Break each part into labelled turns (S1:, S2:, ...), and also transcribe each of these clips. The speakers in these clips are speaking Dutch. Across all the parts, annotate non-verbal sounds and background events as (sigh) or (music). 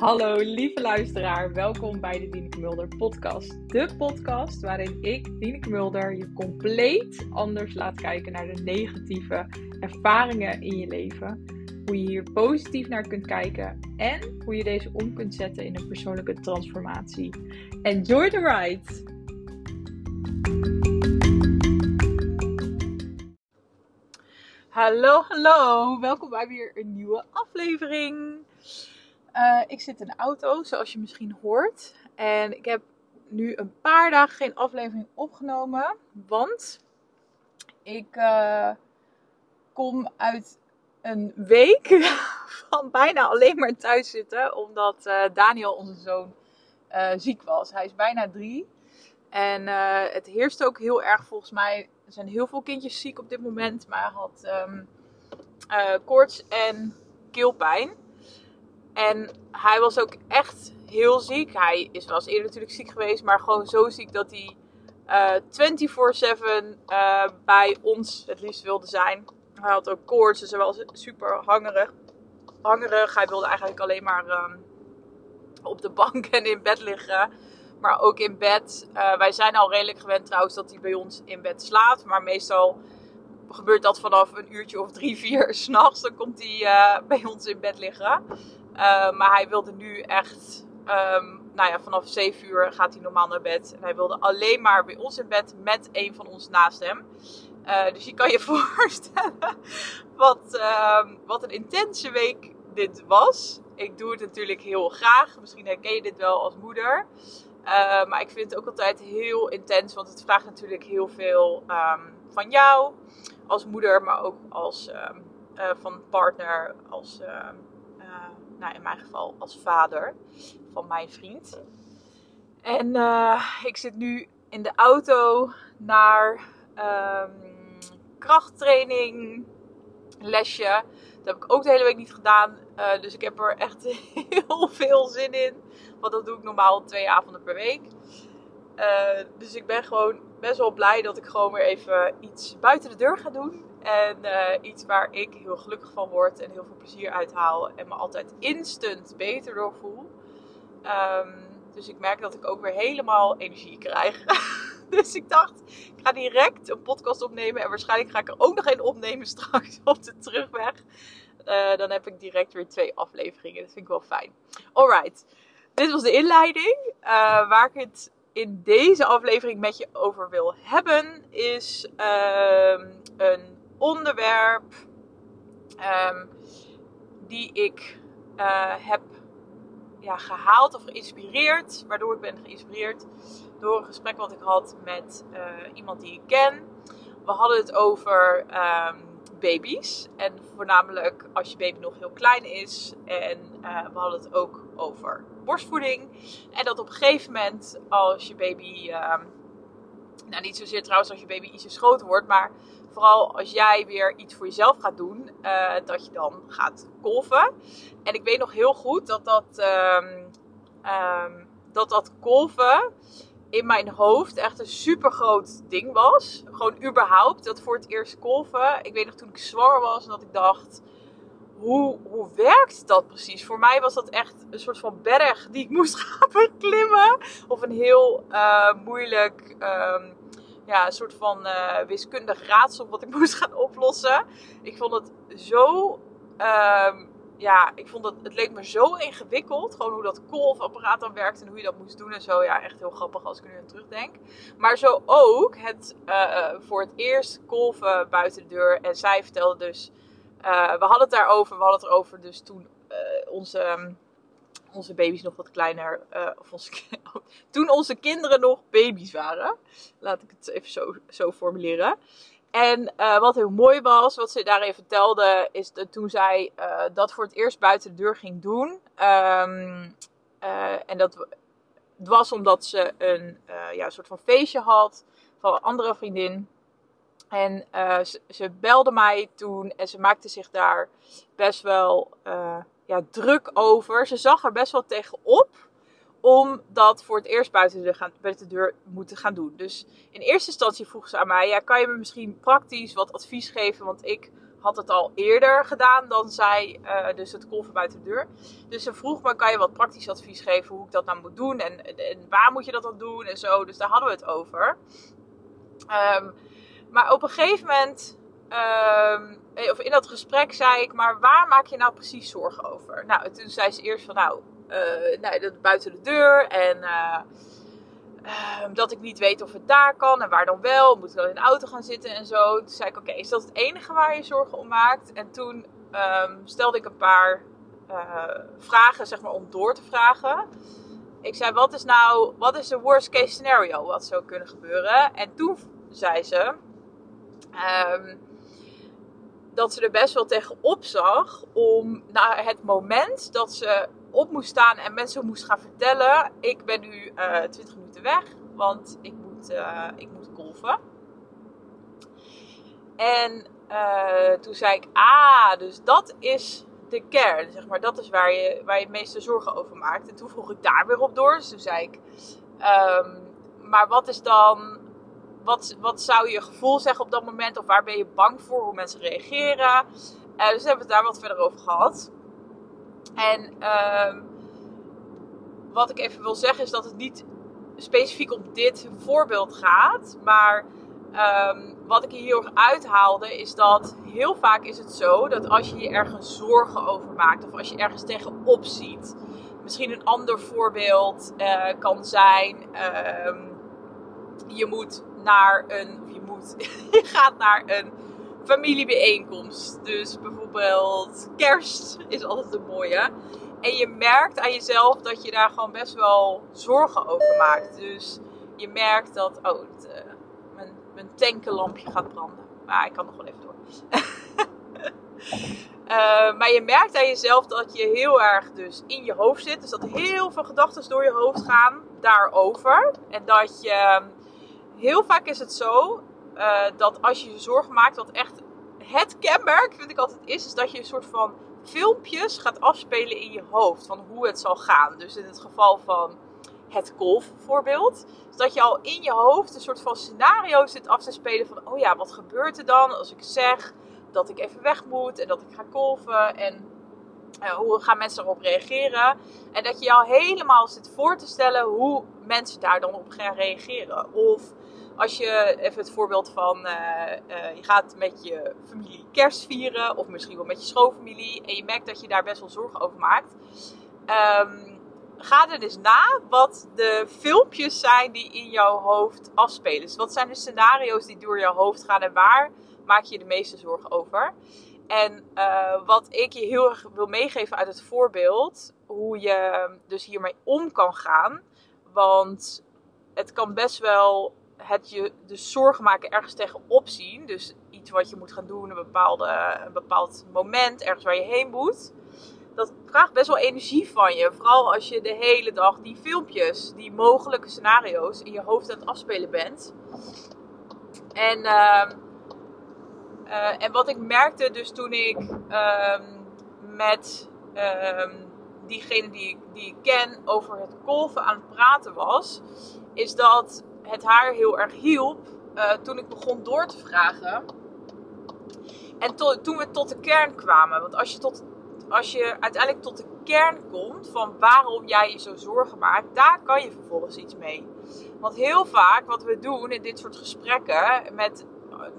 S1: Hallo lieve luisteraar, welkom bij de Dieneke Mulder podcast. De podcast waarin ik, Dieneke Mulder, je compleet anders laat kijken naar de negatieve ervaringen in je leven. Hoe je hier positief naar kunt kijken en hoe je deze om kunt zetten in een persoonlijke transformatie. Enjoy the ride! Hallo, hallo, welkom bij weer een nieuwe aflevering. Uh, ik zit in de auto, zoals je misschien hoort. En ik heb nu een paar dagen geen aflevering opgenomen. Want ik uh, kom uit een week (laughs) van bijna alleen maar thuis zitten. Omdat uh, Daniel, onze zoon, ziek was. Hij is bijna drie. En het heerst ook heel erg volgens mij. Er zijn heel veel kindjes ziek op dit moment. Maar hij had um, koorts en keelpijn. En hij was ook echt heel ziek. Hij is wel eens eerder natuurlijk ziek geweest, maar gewoon zo ziek dat hij uh, 24-7 uh, bij ons het liefst wilde zijn. Hij had ook koorts, dus hij was super hangerig. hangerig. Hij wilde eigenlijk alleen maar uh, op de bank en in bed liggen. Maar ook in bed. Uh, wij zijn al redelijk gewend trouwens dat hij bij ons in bed slaapt. Maar meestal gebeurt dat vanaf een uurtje of drie, vier (laughs) s'nachts. Dan komt hij bij ons in bed liggen. Uh, maar hij wilde nu echt, um, nou ja, vanaf 7 uur gaat hij normaal naar bed. En hij wilde alleen maar bij ons in bed met een van ons naast hem. Uh, dus je kan je (laughs) voorstellen wat, uh, wat een intense week dit was. Ik doe het natuurlijk heel graag. Misschien herken je dit wel als moeder. Uh, maar ik vind het ook altijd heel intens, want het vraagt natuurlijk heel veel um, van jou als moeder, maar ook als van partner, als nou in mijn geval als vader van mijn vriend. En uh, ik zit nu in de auto naar um, krachttraining, lesje. Dat heb ik ook de hele week niet gedaan. Uh, dus ik heb er echt (laughs) heel veel zin in. Want dat doe ik normaal twee avonden per week. Uh, dus ik ben gewoon best wel blij dat ik gewoon weer even iets buiten de deur ga doen. En uh, iets waar ik heel gelukkig van word en heel veel plezier uithaal. En me altijd instant beter door voel. Um, dus ik merk dat ik ook weer helemaal energie krijg. (laughs) dus ik dacht, ik ga direct een podcast opnemen. En waarschijnlijk ga ik er ook nog een opnemen (laughs) straks op de terugweg. Uh, dan heb ik direct weer twee afleveringen. Dat vind ik wel fijn. Alright, dit was de inleiding. Uh, waar ik het in deze aflevering met je over wil hebben, is uh, een onderwerp um, die ik uh, heb ja, gehaald of geïnspireerd. Waardoor ik ben geïnspireerd door een gesprek wat ik had met uh, iemand die ik ken. We hadden het over um, baby's. En voornamelijk als je baby nog heel klein is. En uh, we hadden het ook over borstvoeding. En dat op een gegeven moment als je baby... Um, nou, niet zozeer trouwens als je baby ietsje groter wordt, maar vooral als jij weer iets voor jezelf gaat doen, uh, dat je dan gaat kolven. En ik weet nog heel goed dat dat, um, dat, dat in mijn hoofd echt een super groot ding was. Gewoon überhaupt, dat voor het eerst kolven. Ik weet nog toen ik zwanger was en dat ik dacht, hoe, hoe werkt dat precies? Voor mij was dat echt een soort van berg die ik (laughs) moest gaan beklimmen. Of een heel uh, moeilijk... Um, ja, een soort van uh, wiskundig raadsel wat ik (laughs) moest gaan oplossen. Ik vond het zo. Um, ja, ik vond het, het leek me zo ingewikkeld. Gewoon hoe dat kolfapparaat dan werkt en hoe je dat moest doen en zo. Ja, echt heel grappig als ik nu aan terugdenk. Maar zo ook het uh, voor het eerst kolven buiten de deur. En zij vertelde dus. Uh, we hadden het daarover. We hadden het erover dus toen onze. Um, onze baby's nog wat kleiner. Uh, of (laughs) toen onze kinderen nog baby's waren. Laat ik het even zo, zo formuleren. En wat heel mooi was, wat ze daarin vertelde, is dat toen zij dat voor het eerst buiten de deur ging doen. Um, en dat was omdat ze een ja, soort van feestje had van een andere vriendin. En ze, ze, belde mij toen en ze maakte zich daar best wel ja, druk over. Ze zag er best wel tegenop om dat voor het eerst buiten de, gaan, buiten de deur moeten gaan doen. Dus in eerste instantie vroeg ze aan mij: ja, kan je me misschien praktisch wat advies geven? Want ik had het al eerder gedaan dan zij, uh, dus het kolven buiten de deur. Dus ze vroeg me, kan je wat praktisch advies geven hoe ik dat nou moet doen en, en, waar moet je dat dan doen en zo. Dus daar hadden we het over. Um, maar op een gegeven moment, um, of in dat gesprek zei ik, maar waar maak je nou precies zorgen over? Nou, toen zei ze eerst van, nou, uh, nou dat buiten de deur en... Uh, Ehm, dat ik niet weet of het daar kan en waar dan wel. Moet ik dan in de auto gaan zitten en zo. Toen zei ik: Oké, is dat het enige waar je zorgen om maakt? En toen um, stelde ik een paar uh, vragen, zeg maar, om door te vragen. Ik zei: Wat is nou, wat is de worst case scenario wat zou kunnen gebeuren? En toen zei ze. Um, dat ze er best wel tegenop zag om naar het moment dat ze op moest staan en mensen moest gaan vertellen: Ik ben nu uh, eh, 20 minuten weg, want ik moet, uh, ik moet golven. En uh, toen zei ik: Ah, dus dat is de kern, zeg maar. Dat is waar je, waar je het meeste zorgen over maakt. En toen vroeg ik daar weer op door. Dus toen zei ik: um, Maar wat is dan. Wat, wat zou je gevoel zeggen op dat moment? Of waar ben je bang voor? Hoe mensen reageren? Uh, dus hebben we het daar wat verder over gehad. En uh, wat ik even wil zeggen is dat het niet specifiek om dit voorbeeld gaat. Maar um, wat ik hier heel uithaalde is dat heel vaak is het zo dat als je je ergens zorgen over maakt of als je ergens tegenop ziet. Misschien een ander voorbeeld uh, kan zijn. Uh, je moet naar een. Je, moet, (laughs) je gaat naar een familiebijeenkomst. Dus bijvoorbeeld kerst is altijd een mooie. En je merkt aan jezelf dat je daar gewoon best wel zorgen over maakt. Dus je merkt dat, oh, uh, mijn, mijn tankenlampje gaat branden. Maar ik kan nog wel even door. uh, (laughs) maar je merkt aan jezelf dat je heel erg dus in je hoofd zit. Dus dat heel veel gedachten door je hoofd gaan daarover. En dat je, heel vaak is het zo, uh, dat als je je zorgen maakt, wat echt het kenmerk vind ik altijd is, is dat je een soort van filmpjes gaat afspelen in je hoofd van hoe het zal gaan. Dus in het geval van het golfvoorbeeld, is dat je al in je hoofd een soort van scenario zit af te spelen van, oh ja, wat gebeurt er dan als ik zeg dat ik even weg moet en dat ik ga golven en uh, hoe gaan mensen erop reageren? En dat je al helemaal zit voor te stellen hoe mensen daar dan op gaan reageren. Of als je even het voorbeeld van uh, uh, je gaat met je familie kerst vieren, of misschien wel met je schoonfamilie, en je merkt dat je daar best wel zorgen over maakt. Um, ga er dus na wat de filmpjes zijn die in jouw hoofd afspelen. Dus wat zijn de scenario's die door jouw hoofd gaan en waar maak je de meeste zorgen over? En uh, wat ik je heel erg wil meegeven uit het voorbeeld, hoe je dus hiermee om kan gaan. Want het kan best wel het je dus zorgen maken ergens tegenop zien. Dus iets wat je moet gaan doen, een, bepaalde, een bepaald moment, ergens waar je heen moet. Dat vraagt best wel energie van je. Vooral als je de hele dag die filmpjes, die mogelijke scenario's in je hoofd aan het afspelen bent. En, uh, uh, en wat ik merkte dus toen ik uh, met ehm, diegene die, die ik ken over het golven aan het praten was, is dat het haar heel erg hielp uh, toen ik begon door te vragen. En to, toen we tot de kern kwamen. Want als je, tot, als je uiteindelijk tot de kern komt van waarom jij je zo zorgen maakt, daar kan je vervolgens iets mee. Want heel vaak wat we doen in dit soort gesprekken met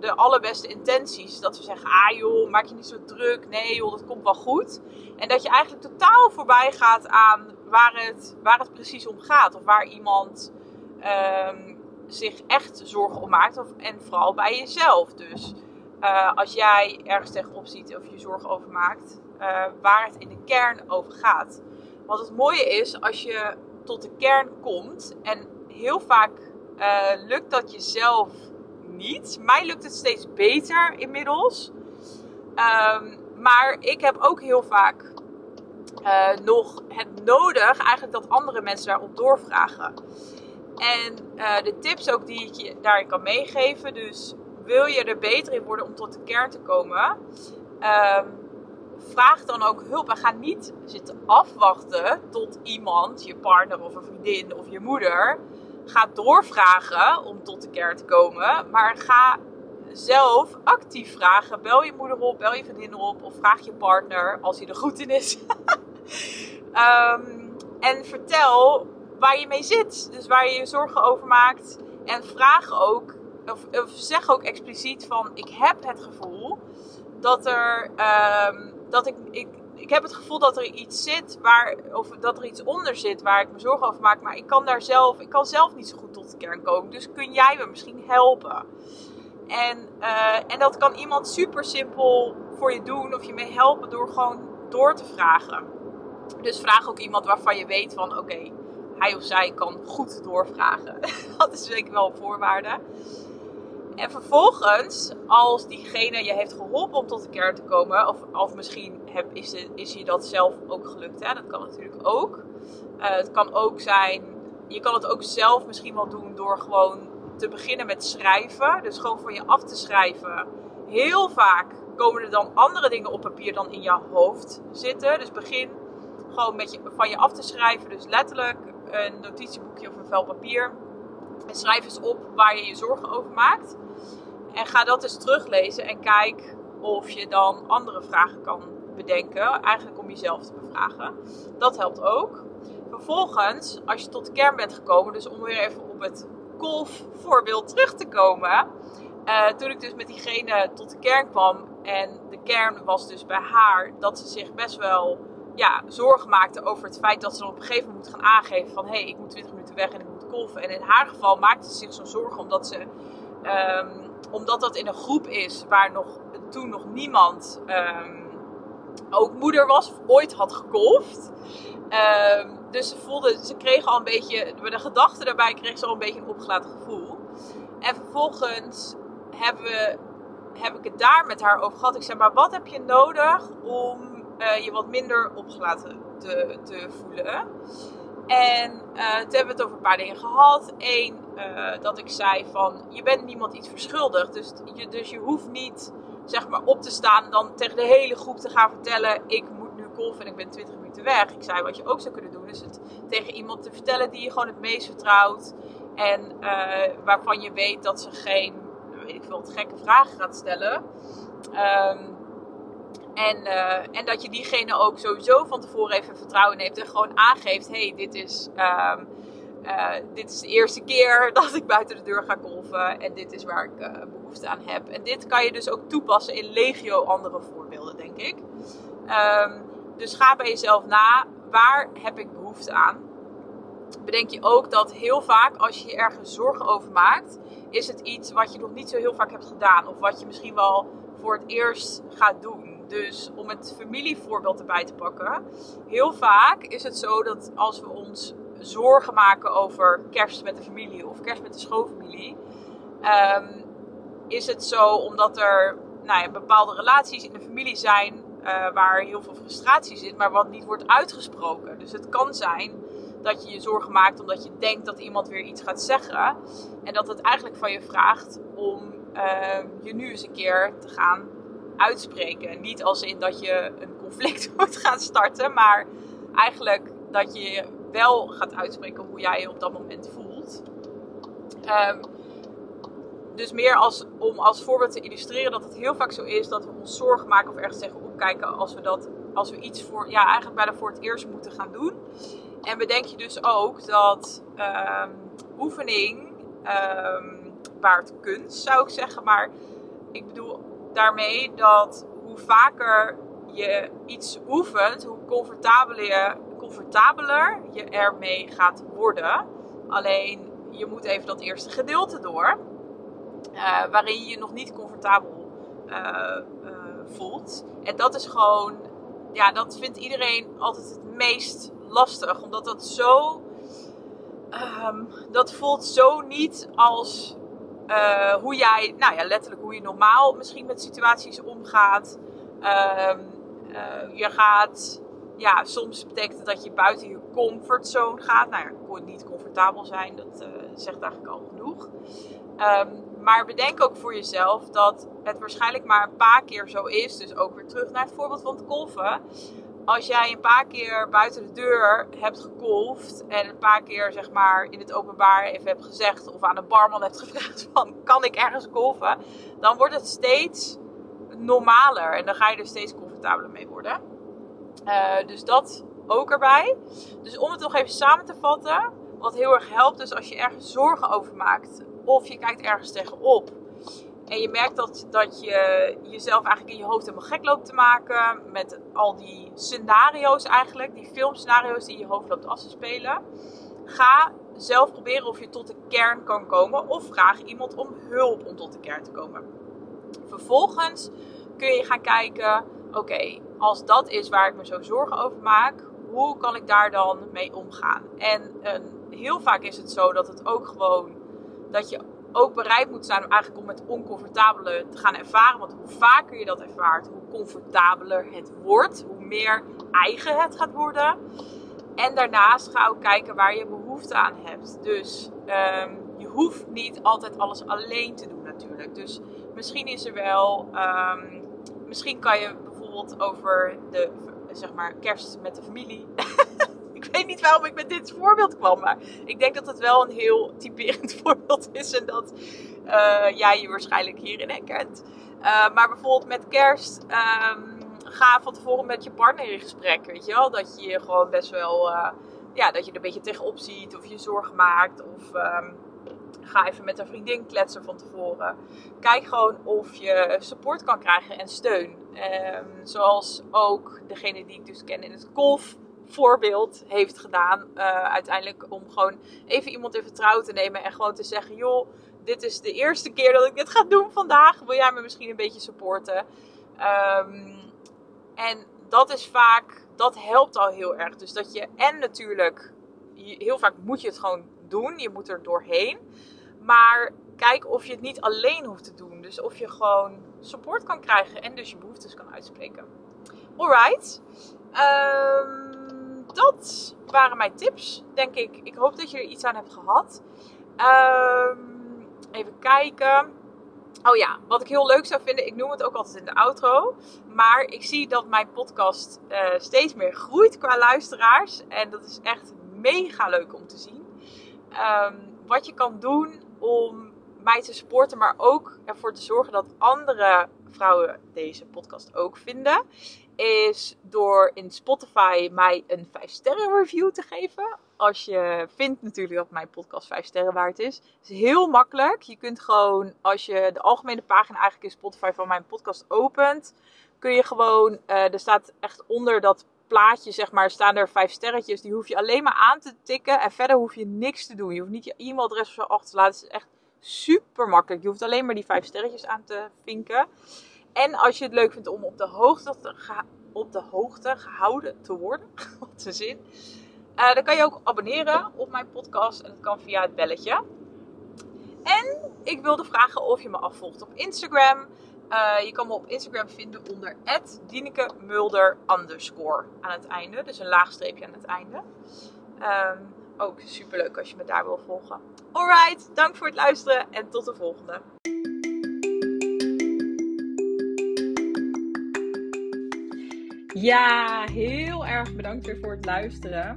S1: de allerbeste intenties, dat we zeggen: ah joh, maak je niet zo druk, nee joh, dat komt wel goed. En dat je eigenlijk totaal voorbij gaat aan waar het, waar het precies om gaat. Of waar iemand um, zich echt zorgen om maakt. En vooral bij jezelf. Dus uh, als jij ergens tegenop ziet of je zorgen over maakt, uh, waar het in de kern over gaat. Wat het mooie is, als je tot de kern komt, en heel vaak uh, lukt dat jezelf niet. Mij lukt het steeds beter inmiddels. Um, maar ik heb ook heel vaak nog het nodig eigenlijk dat andere mensen daarop doorvragen. En uh, de tips ook die ik je daarin kan meegeven. Dus wil je er beter in worden om tot de kern te komen. Um, vraag dan ook hulp. En ga niet zitten afwachten tot iemand, je partner of een vriendin of je moeder, gaat doorvragen om tot de kern te komen. Maar ga zelf actief vragen. Bel je moeder op, bel je vriendin op of vraag je partner als hij er goed in is. (laughs) Ehm, en vertel waar je mee zit. Dus waar je je zorgen over maakt. En vraag ook, of, zeg ook expliciet van: Ik heb het gevoel dat er. Um, dat ik, ik, ik heb het gevoel dat er iets zit waar, of dat er iets onder zit waar ik me zorgen over maak. Maar ik kan daar zelf, ik kan zelf niet zo goed tot de kern komen. Dus kun jij me misschien helpen? En, uh, en dat kan iemand super simpel voor je doen of je mee helpen door gewoon door te vragen. Dus vraag ook iemand waarvan je weet van oké, hij of zij kan goed doorvragen. (laughs) dat is zeker wel een voorwaarde. En vervolgens, als diegene je heeft geholpen om tot de kern te komen, of, of misschien heb, is, is je dat zelf ook gelukt, hè? dat kan natuurlijk ook. Uh, het kan ook zijn, je kan het ook zelf misschien wel doen door gewoon te beginnen met schrijven. Dus gewoon van je af te schrijven. Heel vaak komen er dan andere dingen op papier dan in je hoofd zitten. Dus begin gewoon met je, van je af te schrijven. Dus letterlijk een notitieboekje of een vel papier. En schrijf eens op waar je je zorgen over maakt. En ga dat eens teruglezen en kijk of je dan andere vragen kan bedenken. Eigenlijk om jezelf te bevragen. Dat helpt ook. Vervolgens, als je tot de kern bent gekomen, dus om weer even op het voorbeeld terug te komen. Uh, toen ik dus met diegene tot de kern kwam. En de kern was dus bij haar dat ze zich best wel ja, zorgen maakte over het feit dat ze op een gegeven moment moet gaan aangeven van hé, hey, ik moet 20 minuten weg en ik moet kolven. En in haar geval maakte ze zich zo'n zorgen omdat ze um, omdat dat in een groep is waar nog toen nog niemand um, ook moeder was of ooit had gekolfd. Um, dus ze voelde, ze kreeg al een beetje, bij de gedachte daarbij kreeg ze al een beetje een opgelaten gevoel. En vervolgens hebben we, heb ik het daar met haar over gehad. Ik zei, maar wat heb je nodig om uh, je wat minder opgelaten te, te voelen? En uh, toen hebben we het over een paar dingen gehad. Eén, uh, dat ik zei van, je bent niemand iets verschuldigd. Dus je, dus je hoeft niet, zeg maar, op te staan dan tegen de hele groep te gaan vertellen... ik moet nu golfen en ik ben 20 minuten weg. Ik zei, wat je ook zou kunnen doen, is het tegen iemand te vertellen die je gewoon het meest vertrouwt. En waarvan je weet dat ze geen, weet ik veel, gekke vragen gaat stellen. Um, en, uh, en dat je diegene ook sowieso van tevoren even vertrouwen neemt en gewoon aangeeft: hey, dit is, um, uh, dit is de eerste keer (laughs) dat ik buiten de deur ga golven en dit is waar ik uh, behoefte aan heb. En dit kan je dus ook toepassen in legio andere voorbeelden, denk ik. Um, dus ga bij jezelf na: waar heb ik behoefte aan? Bedenk je ook dat heel vaak als je je ergens zorgen over maakt, is het iets wat je nog niet zo heel vaak hebt gedaan. Of wat je misschien wel voor het eerst gaat doen. Dus om het familievoorbeeld erbij te pakken. Heel vaak is het zo dat als we ons zorgen maken over kerst met de familie of kerst met de schoonfamilie. Um, is het zo omdat er nou ja, bepaalde relaties in de familie zijn uh, waar heel veel frustratie zit, maar wat niet wordt uitgesproken. Dus het kan zijn dat je je zorgen maakt omdat je denkt dat iemand weer iets gaat zeggen. En dat het eigenlijk van je vraagt om uh, je nu eens een keer te gaan uitspreken. Niet als in dat je een conflict (laughs) moet gaan starten, maar eigenlijk dat je wel gaat uitspreken hoe jij je op dat moment voelt. Um, dus meer als, om als voorbeeld te illustreren dat het heel vaak zo is dat we ons zorgen maken of ergens tegenop kijken als we, dat, als we iets voor, ja, eigenlijk bijna voor het eerst moeten gaan doen. En bedenk je dus ook dat um, oefening um, kunst, zou ik zeggen. Maar ik bedoel, daarmee dat hoe vaker je iets oefent, hoe comfortabeler je, ermee gaat worden. Alleen je moet even dat eerste gedeelte door, uh, waarin je je nog niet comfortabel uh, uh, voelt. En dat is gewoon, ja, dat vindt iedereen altijd het meest lastig, omdat dat zo. Um, dat voelt zo niet als uh, hoe jij, nou ja, letterlijk hoe je normaal misschien met situaties omgaat. Uh, uh, je gaat, ja, soms betekent dat je buiten je comfortzone gaat. Nou ja, niet comfortabel zijn, dat uh, zegt eigenlijk al genoeg. Um, maar bedenk ook voor jezelf dat het waarschijnlijk maar een paar keer zo is. Dus ook weer terug naar het voorbeeld van het golven. Als jij een paar keer buiten de deur hebt gekolfd en een paar keer zeg maar in het openbaar even hebt gezegd of aan de barman hebt (laughs) gevraagd van kan ik ergens golven, dan wordt het steeds normaler en dan ga je er steeds comfortabeler mee worden. Uh, dus dat ook erbij. Dus om het nog even samen te vatten, wat heel erg helpt, dus als je ergens zorgen over maakt of je kijkt ergens tegenop en je merkt dat, dat je jezelf eigenlijk in je hoofd helemaal gek loopt te maken. Met al die scenario's eigenlijk. Die filmscenario's die in je hoofd loopt af te spelen. Ga zelf proberen of je tot de kern kan komen. Of vraag iemand om hulp om tot de kern te komen. Vervolgens kun je gaan kijken. Oké, als dat is waar ik me zo zorgen over maak. Hoe kan ik daar dan mee omgaan? En heel vaak is het zo dat het ook gewoon... Dat je ook bereid moet zijn om eigenlijk om het oncomfortabele te gaan ervaren. Want hoe vaker je dat ervaart, hoe comfortabeler het wordt. Hoe meer eigen het gaat worden. En daarnaast ga ook kijken waar je behoefte aan hebt. Dus ehm, je hoeft niet altijd alles alleen te doen natuurlijk. Dus misschien is er wel... Um, misschien kan je bijvoorbeeld over de zeg maar, kerst met de familie... (laughs) ik weet niet waarom ik met dit voorbeeld kwam, maar ik denk dat het wel een heel typerend (laughs) voorbeeld is en dat uh, jij je waarschijnlijk hierin herkent. Uh, maar bijvoorbeeld met kerst, um, ga van tevoren met je partner in gesprek, weet je wel? Dat je gewoon best wel, uh, ja, dat je er een beetje tegenop ziet of je zorgen maakt of... Um, ga even met een vriendin kletsen van tevoren. Kijk gewoon of je support kan krijgen en steun. Um, zoals ook degene die ik dus ken in het golf voorbeeld heeft gedaan. Uh, uiteindelijk om gewoon even iemand in vertrouwen te nemen en gewoon te zeggen: joh, dit is de eerste keer dat ik dit ga doen vandaag. Wil jij me misschien een beetje supporten? Um, en dat is vaak, dat helpt al heel erg. Dus dat je, en natuurlijk, heel vaak moet je het gewoon doen. Je moet er doorheen. Maar kijk of je het niet alleen hoeft te doen. Dus of je gewoon support kan krijgen en dus je behoeftes kan uitspreken. Alright. Um, waren mijn tips, denk ik. Ik hoop dat je er iets aan hebt gehad. Um, even kijken. Oh ja, wat ik heel leuk zou vinden, ik noem het ook altijd in de outro. Maar ik zie dat mijn podcast uh, steeds meer groeit qua luisteraars. En dat is echt mega leuk om te zien. Um, wat je kan doen om mij te supporten, maar ook ervoor te zorgen dat andere vrouwen deze podcast ook vinden, is door in Spotify mij een 5 sterren review te geven. Als je vindt natuurlijk dat mijn podcast 5 sterren waard is. Het is heel makkelijk. Je kunt gewoon, als je de algemene pagina eigenlijk in Spotify van mijn podcast opent, kun je gewoon, uh, er staat echt onder dat plaatje, zeg maar, staan er vijf sterretjes. Die hoef je alleen maar aan te tikken en verder hoef je niks te doen. Je hoeft niet je e-mailadres of zo achter te laten. Het is echt super makkelijk. Je hoeft alleen maar die vijf sterretjes aan te vinken. En als je het leuk vindt om op de hoogte, op de hoogte gehouden te worden, (laughs) wat een zin, uh, dan kan je ook abonneren op mijn podcast. En dat kan via het belletje. En ik wilde vragen of je me afvolgt op Instagram. Uh, je kan me op Instagram vinden onder @dienekemulder underscore aan het einde. Dus een laagstreepje aan het einde. Ook super leuk als je me daar wil volgen. Alright, dank voor het luisteren en tot de volgende. Ja, heel erg bedankt weer voor het luisteren.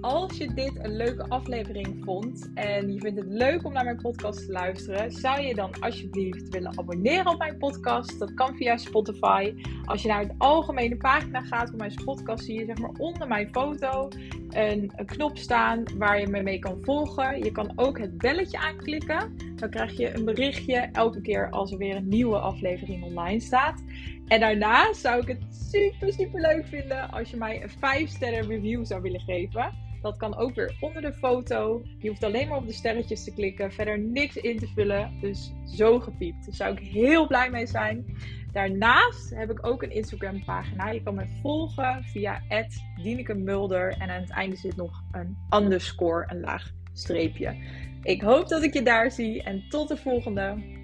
S1: Als je dit een leuke aflevering vond en je vindt het leuk om naar mijn podcast te luisteren, zou je dan alsjeblieft willen abonneren op mijn podcast? Dat kan via Spotify. Als je naar de algemene pagina gaat van mijn podcast, zie je zeg maar onder mijn foto een, een knop staan waar je me mee kan volgen. Je kan ook het belletje aanklikken. Dan krijg je een berichtje elke keer als er weer een nieuwe aflevering online staat. En daarna zou ik het super, super leuk vinden als je mij een 5 sterren review zou willen geven. Dat kan ook weer onder de foto. Je hoeft alleen maar op de sterretjes te klikken, verder niks in te vullen. Dus zo gepiept. Daar zou ik heel blij mee zijn. Daarnaast heb ik ook een Instagram pagina. Je kan me volgen via Mulder. En aan het einde zit nog een underscore, een laag streepje. Ik hoop dat ik je daar zie en tot de volgende.